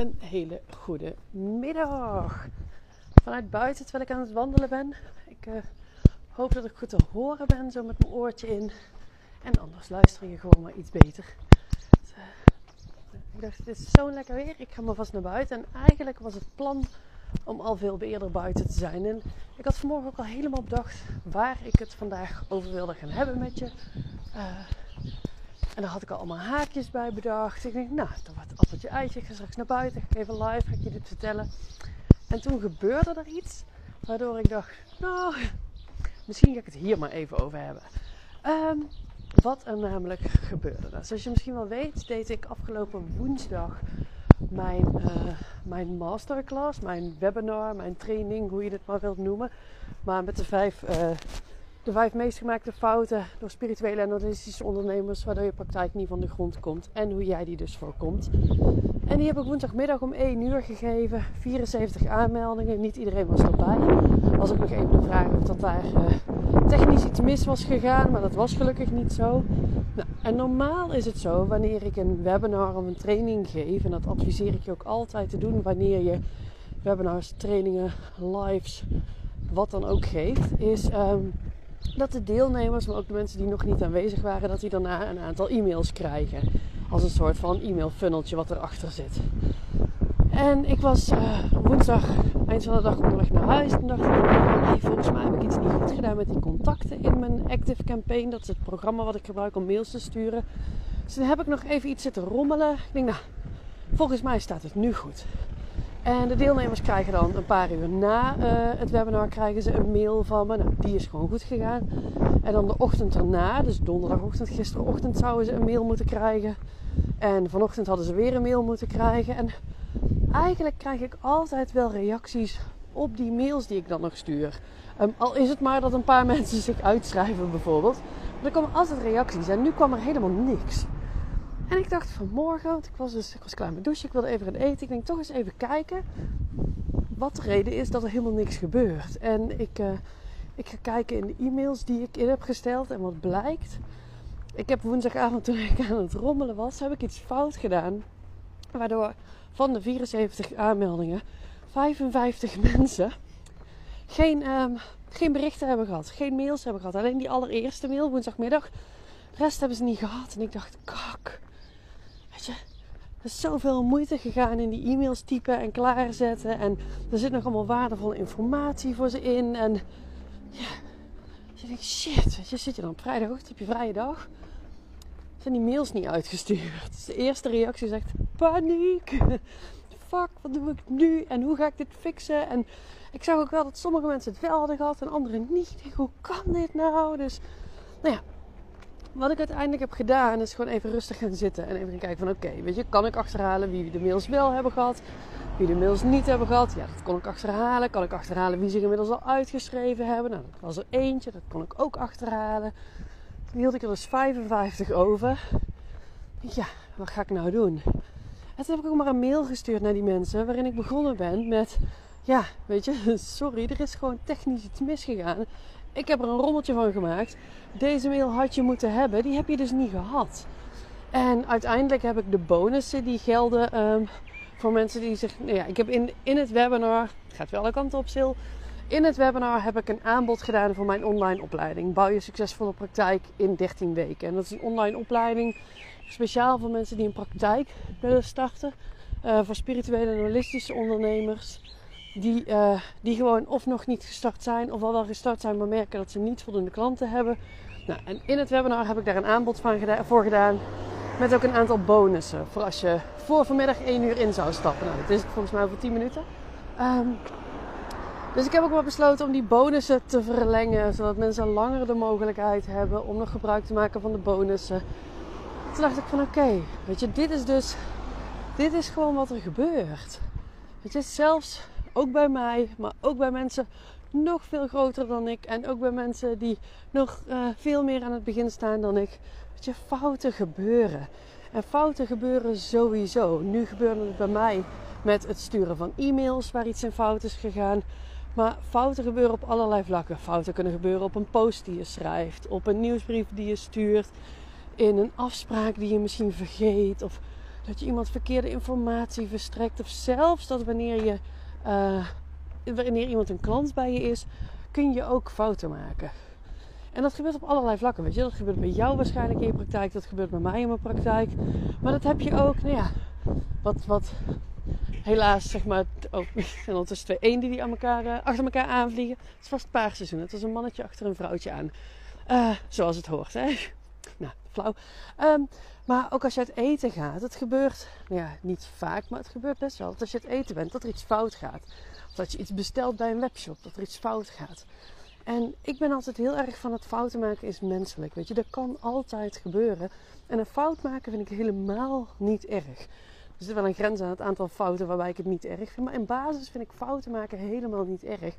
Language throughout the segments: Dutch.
een hele goede middag. Vanuit buiten terwijl ik aan het wandelen ben. Ik uh, hoop dat ik goed te horen ben, zo met mijn oortje in. En anders luister je gewoon maar iets beter. Dus, uh, ik dacht, het is zo lekker weer. Ik ga maar vast naar buiten. En eigenlijk was het plan om al veel eerder buiten te zijn. En ik had vanmorgen ook al helemaal bedacht waar ik het vandaag over wilde gaan hebben met je. Uh, en daar had ik al allemaal haakjes bij bedacht. Ik denk, nou, dan wordt appeltje eitje. Ik ga straks naar buiten. Even live, ga ik je dit vertellen. En toen gebeurde er iets. Waardoor ik dacht, nou, misschien ga ik het hier maar even over hebben. Um, wat er namelijk gebeurde. Nou, zoals je misschien wel weet, deed ik afgelopen woensdag mijn, uh, mijn masterclass, mijn webinar, mijn training, hoe je dit maar wilt noemen. Maar met de vijf uh, de vijf meest gemaakte fouten door spirituele en holistische ondernemers, waardoor je praktijk niet van de grond komt en hoe jij die dus voorkomt. En die heb ik woensdagmiddag om 1 uur gegeven, 74 aanmeldingen, niet iedereen was erbij. Was ook nog even de vraag of dat daar uh, technisch iets mis was gegaan, maar dat was gelukkig niet zo. Nou, en normaal is het zo, wanneer ik een webinar of een training geef, en dat adviseer ik je ook altijd te doen wanneer je webinars, trainingen, lives, wat dan ook geeft, is um, dat de deelnemers, maar ook de mensen die nog niet aanwezig waren, dat die daarna een aantal e-mails krijgen. Als een soort van e-mail funneltje wat erachter zit. En ik was uh, woensdag, eind van de dag onderweg naar huis. En dacht ik, hey, volgens mij heb ik iets niet goed gedaan met die contacten in mijn Active Campaign. Dat is het programma wat ik gebruik om mails te sturen. Dus dan heb ik nog even iets zitten rommelen. Ik denk, nou, volgens mij staat het nu goed. En de deelnemers krijgen dan een paar uur na uh, het webinar krijgen ze een mail van me. Nou, die is gewoon goed gegaan. En dan de ochtend erna, dus donderdagochtend, gisterochtend zouden ze een mail moeten krijgen. En vanochtend hadden ze weer een mail moeten krijgen. En eigenlijk krijg ik altijd wel reacties op die mails die ik dan nog stuur. Um, al is het maar dat een paar mensen zich uitschrijven bijvoorbeeld. Maar er komen altijd reacties en nu kwam er helemaal niks. En ik dacht vanmorgen, want ik was, dus, ik was klaar met douchen, ik wilde even gaan eten. Ik denk toch eens even kijken wat de reden is dat er helemaal niks gebeurt. En ik, uh, ik ga kijken in de e-mails die ik in heb gesteld en wat blijkt. Ik heb woensdagavond toen ik aan het rommelen was, heb ik iets fout gedaan. Waardoor van de 74 aanmeldingen 55 mensen geen, um, geen berichten hebben gehad. Geen mails hebben gehad. Alleen die allereerste mail woensdagmiddag. De rest hebben ze niet gehad. En ik dacht, kak. Er is zoveel moeite gegaan in die e-mails typen en klaarzetten. En er zit nog allemaal waardevolle informatie voor ze in. En ja, je denkt, shit, je, zit je dan op vrijdagochtend op je vrije dag? Zijn die mails niet uitgestuurd? Dus de eerste reactie zegt, paniek. Fuck, wat doe ik nu? En hoe ga ik dit fixen? En ik zag ook wel dat sommige mensen het wel hadden gehad en anderen niet. Ik denk, hoe kan dit nou? Dus, nou ja, wat ik uiteindelijk heb gedaan is gewoon even rustig gaan zitten en even gaan kijken van oké, weet je, kan ik achterhalen wie de mails wel hebben gehad, wie de mails niet hebben gehad. Ja, dat kon ik achterhalen. Kan ik achterhalen wie zich inmiddels al uitgeschreven hebben. Nou, dat was er eentje, dat kon ik ook achterhalen. Toen hield ik er dus 55 over. Ja, wat ga ik nou doen? En toen heb ik ook maar een mail gestuurd naar die mensen waarin ik begonnen ben met ja, weet je, sorry, er is gewoon technisch iets misgegaan. Ik heb er een rommeltje van gemaakt. Deze mail had je moeten hebben. Die heb je dus niet gehad. En uiteindelijk heb ik de bonussen die gelden um, voor mensen die zich. Nou ja, ik heb in, in het webinar. Het gaat wel alle kanten op stil. In het webinar heb ik een aanbod gedaan voor mijn online opleiding. Bouw je succesvolle praktijk in 13 weken. En dat is een online opleiding speciaal voor mensen die een praktijk willen starten. Uh, voor spirituele en holistische ondernemers die, uh, die gewoon of nog niet gestart zijn, of al wel gestart zijn, maar merken dat ze niet voldoende klanten hebben. Nou, en in het webinar heb ik daar een aanbod van geda voor gedaan. Met ook een aantal bonussen. Voor als je voor vanmiddag 1 uur in zou stappen. Nou, dat is volgens mij over 10 minuten. Um, dus ik heb ook wel besloten om die bonussen te verlengen. Zodat mensen langer de mogelijkheid hebben om nog gebruik te maken van de bonussen. Toen dacht ik van oké, weet je, dit is dus. Dit is gewoon wat er gebeurt. Weet je, zelfs ook bij mij, maar ook bij mensen nog veel groter dan ik. En ook bij mensen die nog uh, veel meer aan het begin staan dan ik. Dat je fouten gebeuren. En fouten gebeuren sowieso. Nu gebeurde het bij mij met het sturen van e-mails waar iets in fout is gegaan. Maar fouten gebeuren op allerlei vlakken. Fouten kunnen gebeuren op een post die je schrijft, op een nieuwsbrief die je stuurt, in een afspraak die je misschien vergeet. Of dat je iemand verkeerde informatie verstrekt. Of zelfs dat wanneer, je, uh, wanneer iemand een klant bij je is, kun je ook fouten maken. En dat gebeurt op allerlei vlakken. Weet je? Dat gebeurt bij jou waarschijnlijk in je praktijk. Dat gebeurt bij mij in mijn praktijk. Maar dat heb je ook, nou ja, wat, wat helaas zeg maar, oh, en ondertussen twee eenden die aan elkaar, uh, achter elkaar aanvliegen. Het is vast paarseizoen. Het is een mannetje achter een vrouwtje aan. Uh, zoals het hoort, hè. Nou, flauw. Um, maar ook als je uit eten gaat, het gebeurt, ja, niet vaak, maar het gebeurt best wel. Dat als je het eten bent, dat er iets fout gaat. Of dat je iets bestelt bij een webshop, dat er iets fout gaat. En ik ben altijd heel erg van het fouten maken is menselijk. Weet je, dat kan altijd gebeuren. En een fout maken vind ik helemaal niet erg. Er zit wel een grens aan het aantal fouten waarbij ik het niet erg vind. Maar in basis vind ik fouten maken helemaal niet erg.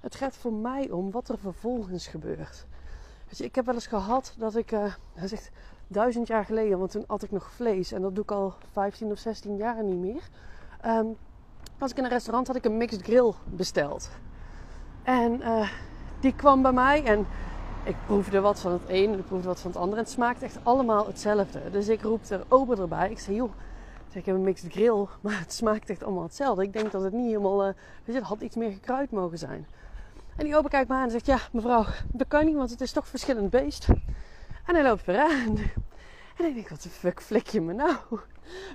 Het gaat voor mij om wat er vervolgens gebeurt. Ik heb wel eens gehad dat ik, uh, hij zegt duizend jaar geleden, want toen at ik nog vlees. En dat doe ik al 15 of 16 jaar niet meer. Um, was ik in een restaurant, had ik een mixed grill besteld. En uh, die kwam bij mij en ik proefde wat van het een en ik proefde wat van het ander. En het smaakt echt allemaal hetzelfde. Dus ik roep er ober erbij. Ik zei, joh, ik heb een mixed grill, maar het smaakt echt allemaal hetzelfde. Ik denk dat het niet helemaal, uh, weet het had iets meer gekruid mogen zijn. En die ober kijkt me aan en zegt, ja mevrouw, dat kan niet, want het is toch verschillend beest. En hij loopt weer aan. En ik denk, wat de fuck flik je me nou?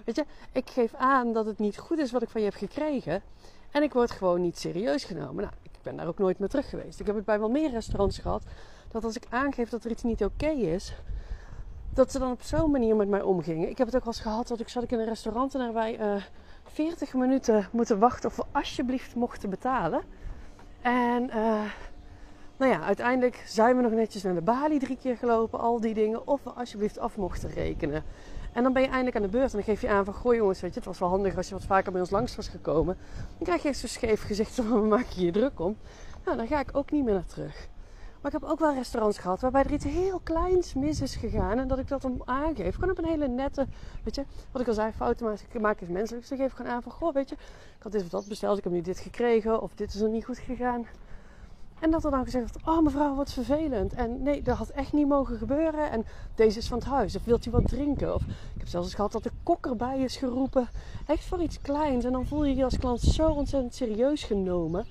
Weet je, ik geef aan dat het niet goed is wat ik van je heb gekregen. En ik word gewoon niet serieus genomen. Nou, ik ben daar ook nooit meer terug geweest. Ik heb het bij wel meer restaurants gehad. Dat als ik aangeef dat er iets niet oké is, dat ze dan op zo'n manier met mij omgingen. Ik heb het ook wel eens gehad dat ik zat ik in een restaurant en wij uh, eh, 40 minuten moeten wachten of we alsjeblieft mochten betalen. En uh, nou ja, uiteindelijk zijn we nog netjes naar de balie drie keer gelopen, al die dingen. Of we alsjeblieft af mochten rekenen. En dan ben je eindelijk aan de beurt en dan geef je aan van... Goh jongens, weet je, het was wel handig als je wat vaker bij ons langs was gekomen. Dan krijg je echt zo scheef gezicht van, we maken je druk om. Nou, dan ga ik ook niet meer naar terug. Maar ik heb ook wel restaurants gehad waarbij er iets heel kleins mis is gegaan. En dat ik dat om aangeef. Gewoon op een hele nette, weet je, wat ik al zei, fouten maken is menselijk. Dus dan geef ik gewoon aan van, goh, weet je, ik had dit of dat besteld, ik heb nu dit gekregen. Of dit is er niet goed gegaan. En dat er dan gezegd wordt, oh mevrouw, wat vervelend. En nee, dat had echt niet mogen gebeuren. En deze is van het huis. Of wilt u wat drinken? Of ik heb zelfs eens gehad dat de kok erbij is geroepen. Echt voor iets kleins. En dan voel je je als klant zo ontzettend serieus genomen.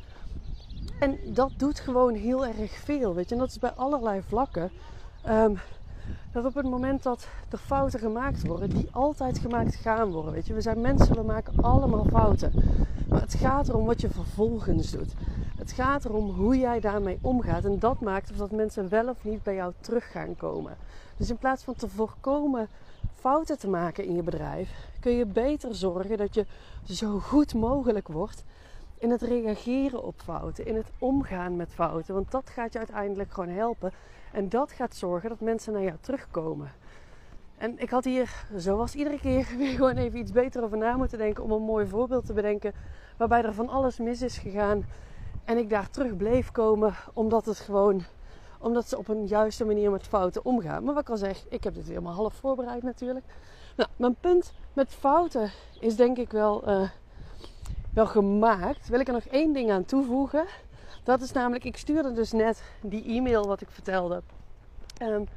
En dat doet gewoon heel erg veel, weet je. En dat is bij allerlei vlakken. Um, dat op het moment dat er fouten gemaakt worden, die altijd gemaakt gaan worden. Weet je, we zijn mensen, we maken allemaal fouten. Maar het gaat erom wat je vervolgens doet. Het gaat erom hoe jij daarmee omgaat. En dat maakt of dat mensen wel of niet bij jou terug gaan komen. Dus in plaats van te voorkomen fouten te maken in je bedrijf, kun je beter zorgen dat je zo goed mogelijk wordt in het reageren op fouten, in het omgaan met fouten. Want dat gaat je uiteindelijk gewoon helpen. En dat gaat zorgen dat mensen naar jou terugkomen. En ik had hier, zoals iedere keer, weer gewoon even iets beter over na moeten denken om een mooi voorbeeld te bedenken. Waarbij er van alles mis is gegaan. En ik daar terug bleef komen omdat het gewoon omdat ze op een juiste manier met fouten omgaan. Maar wat ik al zeg, ik heb dit helemaal half voorbereid natuurlijk. Nou, mijn punt met fouten is denk ik wel, uh, wel gemaakt. Wil ik er nog één ding aan toevoegen. Dat is namelijk, ik stuurde dus net die e-mail wat ik vertelde. Um,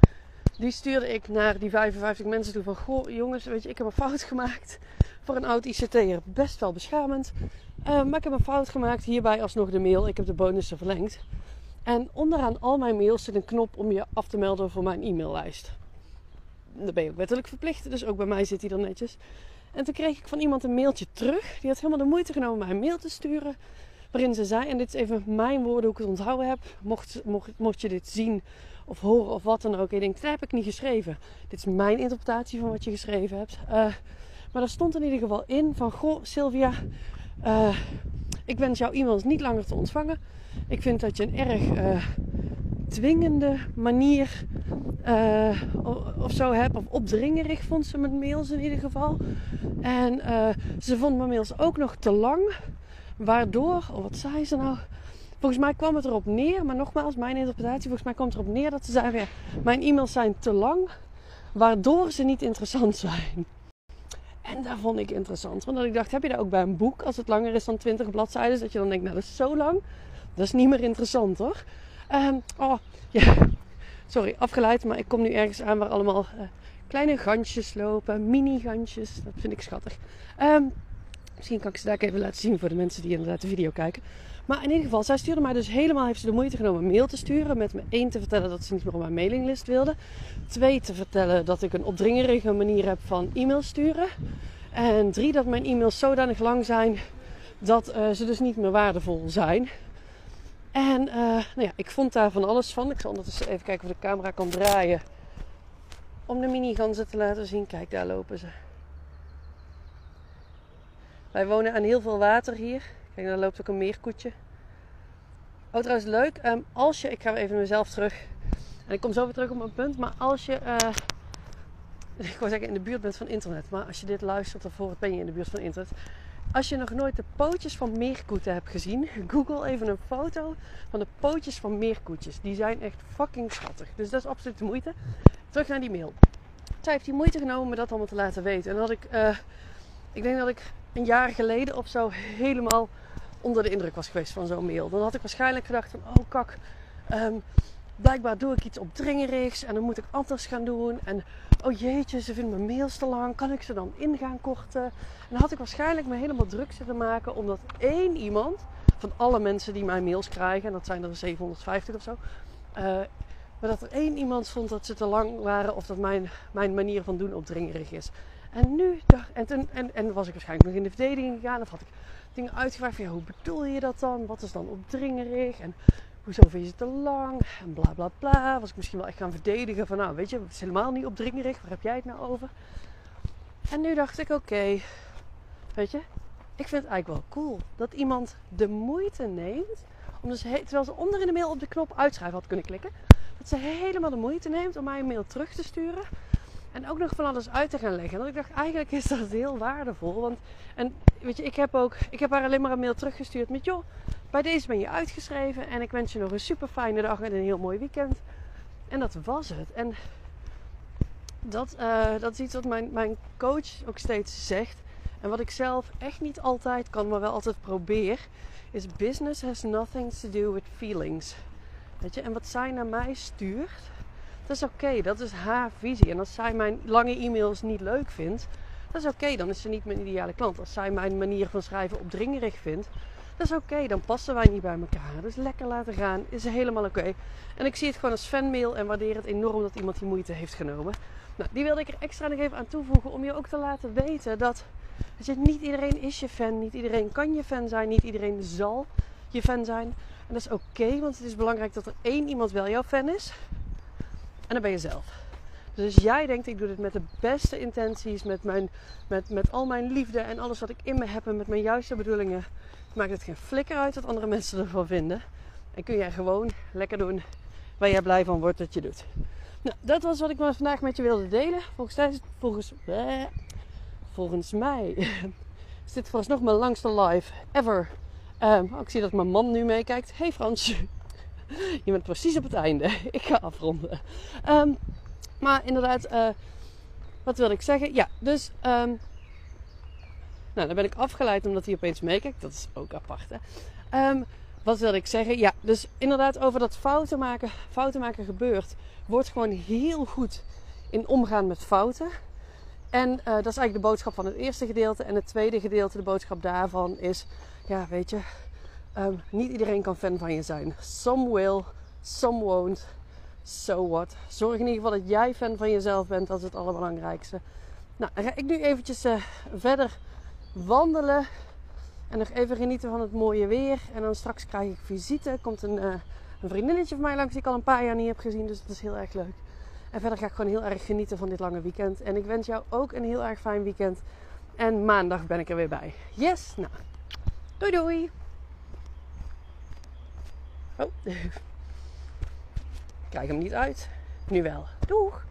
die stuurde ik naar die 55 mensen toe van... Goh jongens, weet je, ik heb een fout gemaakt. Voor een oud ICT'er best wel beschamend. Um, maar ik heb een fout gemaakt. Hierbij alsnog de mail. Ik heb de bonussen verlengd. En onderaan al mijn mails zit een knop om je af te melden voor mijn e-maillijst. Daar ben je ook wettelijk verplicht. Dus ook bij mij zit hij er netjes. En toen kreeg ik van iemand een mailtje terug. Die had helemaal de moeite genomen mij een mail te sturen. Waarin ze zei, en dit is even mijn woorden hoe ik het onthouden heb. Mocht, mocht, mocht je dit zien of horen of wat dan ook. Je denkt, dat heb ik niet geschreven. Dit is mijn interpretatie van wat je geschreven hebt. Uh, maar daar stond in ieder geval in van, goh Sylvia, uh, ik wens jouw e-mails niet langer te ontvangen. Ik vind dat je een erg uh, dwingende manier uh, of zo hebt. Of opdringerig vond ze mijn mails in ieder geval. En ze vond mijn mails ook nog te lang. Waardoor, oh, wat zei ze nou? Volgens mij kwam het erop neer, maar nogmaals, mijn interpretatie, volgens mij kwam het erop neer dat ze zeiden: ja, mijn e-mails zijn te lang, waardoor ze niet interessant zijn. En dat vond ik interessant, want ik dacht: heb je dat ook bij een boek als het langer is dan 20 bladzijden? Dat je dan denkt: nou, dat is zo lang, dat is niet meer interessant hoor. Um, oh, ja, sorry, afgeleid, maar ik kom nu ergens aan waar allemaal uh, kleine gansjes lopen, mini-gansjes. Dat vind ik schattig. Ehm, misschien kan ik ze daar even laten zien voor de mensen die inderdaad de video kijken. Maar in ieder geval, zij stuurde mij dus helemaal, heeft ze de moeite genomen een mail te sturen. Met me één te vertellen dat ze niet meer op mijn mailinglist wilde. Twee te vertellen dat ik een opdringerige manier heb van e-mail sturen. En drie, dat mijn e-mails zodanig lang zijn dat uh, ze dus niet meer waardevol zijn. En uh, nou ja, ik vond daar van alles van. Ik zal ondertussen even kijken of de camera kan draaien. Om de miniganzen te laten zien. Kijk, daar lopen ze. Wij wonen aan heel veel water hier. Kijk, daar loopt ook een meerkoetje. Oh, trouwens leuk. Um, als je, ik ga even mezelf terug. En ik kom zo weer terug op mijn punt. Maar als je, uh, ik wou zeggen in de buurt bent van internet. Maar als je dit luistert, of ben je in de buurt van internet. Als je nog nooit de pootjes van meerkoeten hebt gezien, google even een foto van de pootjes van meerkoetjes. Die zijn echt fucking schattig. Dus dat is absoluut de moeite. Terug naar die mail. Zij heeft die moeite genomen me dat allemaal te laten weten. En dat ik, uh, ik denk dat ik een jaar geleden of zo helemaal onder de indruk was geweest van zo'n mail. Dan had ik waarschijnlijk gedacht van, oh kak, um, blijkbaar doe ik iets opdringerigs en dan moet ik anders gaan doen. En oh jeetje, ze vinden mijn mails te lang, kan ik ze dan in gaan korten? En dan had ik waarschijnlijk me helemaal druk zitten maken omdat één iemand van alle mensen die mijn mails krijgen, en dat zijn er 750 of zo, uh, maar dat er één iemand vond dat ze te lang waren of dat mijn, mijn manier van doen opdringerig is. En nu en, toen, en, en was ik waarschijnlijk nog in de verdediging gegaan of had ik dingen uitgevraagd van ja, hoe bedoel je dat dan? Wat is dan opdringerig? En hoezo vind je het te lang? En bla bla bla. Was ik misschien wel echt gaan verdedigen van nou weet je, het is helemaal niet opdringerig. Waar heb jij het nou over? En nu dacht ik oké, weet je, ik vind het eigenlijk wel cool dat iemand de moeite neemt om dus, terwijl ze onder in de mail op de knop uitschrijven had kunnen klikken, dat ze helemaal de moeite neemt om mij een mail terug te sturen en ook nog van alles uit te gaan leggen. En dat ik dacht, eigenlijk is dat heel waardevol. Want, en weet je, ik heb ook, ik heb haar alleen maar een mail teruggestuurd met, joh, bij deze ben je uitgeschreven. En ik wens je nog een super fijne dag en een heel mooi weekend. En dat was het. En dat, uh, dat is iets wat mijn, mijn coach ook steeds zegt. En wat ik zelf echt niet altijd kan, maar wel altijd probeer. Is business has nothing to do with feelings. Weet je, en wat zij naar mij stuurt dat is oké, dat is haar visie. En als zij mijn lange e-mails niet leuk vindt, dat is oké, dan is ze niet mijn ideale klant. Als zij mijn manier van schrijven opdringerig vindt, dat is oké, dan passen wij niet bij elkaar. Dus lekker laten gaan, is helemaal oké. En ik zie het gewoon als fanmail en waardeer het enorm dat iemand die moeite heeft genomen. Nou, die wilde ik er extra nog even aan toevoegen om je ook te laten weten dat je, niet iedereen is je fan, niet iedereen kan je fan zijn, niet iedereen zal je fan zijn. En dat is oké, want het is belangrijk dat er één iemand wel jouw fan is. En dan ben je zelf. Dus als jij denkt, ik doe dit met de beste intenties, met, mijn, met, met al mijn liefde en alles wat ik in me heb en met mijn juiste bedoelingen, maakt het geen flikker uit wat andere mensen ervan vinden. En kun jij gewoon lekker doen waar jij blij van wordt dat je doet. Nou, dat was wat ik vandaag met je wilde delen. Volgens, volgens, bleh, volgens mij is dit nog mijn langste live ever. Um, ik zie dat mijn man nu meekijkt. Hey Frans. je bent precies op het einde. ik ga afronden. Ehm, maar inderdaad, uh, wat wil ik zeggen? Ja, dus. Um, nou, dan ben ik afgeleid omdat hij opeens meekijkt. Dat is ook apart, hè? Um, wat wil ik zeggen? Ja, dus inderdaad over dat fouten maken. Fouten maken gebeurt. Wordt gewoon heel goed in omgaan met fouten. En uh, dat is eigenlijk de boodschap van het eerste gedeelte. En het tweede gedeelte, de boodschap daarvan is... Ja, weet je, Um, niet iedereen kan fan van je zijn. Some will, some won't. So what? Zorg in ieder geval dat jij fan van jezelf bent. Dat is het allerbelangrijkste. Nou, dan ga ik nu eventjes uh, verder wandelen. En nog even genieten van het mooie weer. En dan straks krijg ik visite. Komt een, uh, een vriendinnetje van mij langs die ik al een paar jaar niet heb gezien. Dus dat is heel erg leuk. En verder ga ik gewoon heel erg genieten van dit lange weekend. En ik wens jou ook een heel erg fijn weekend. En maandag ben ik er weer bij. Yes! Nou, doei doei! Oh, krijg hem niet uit. Nu wel. Doeg!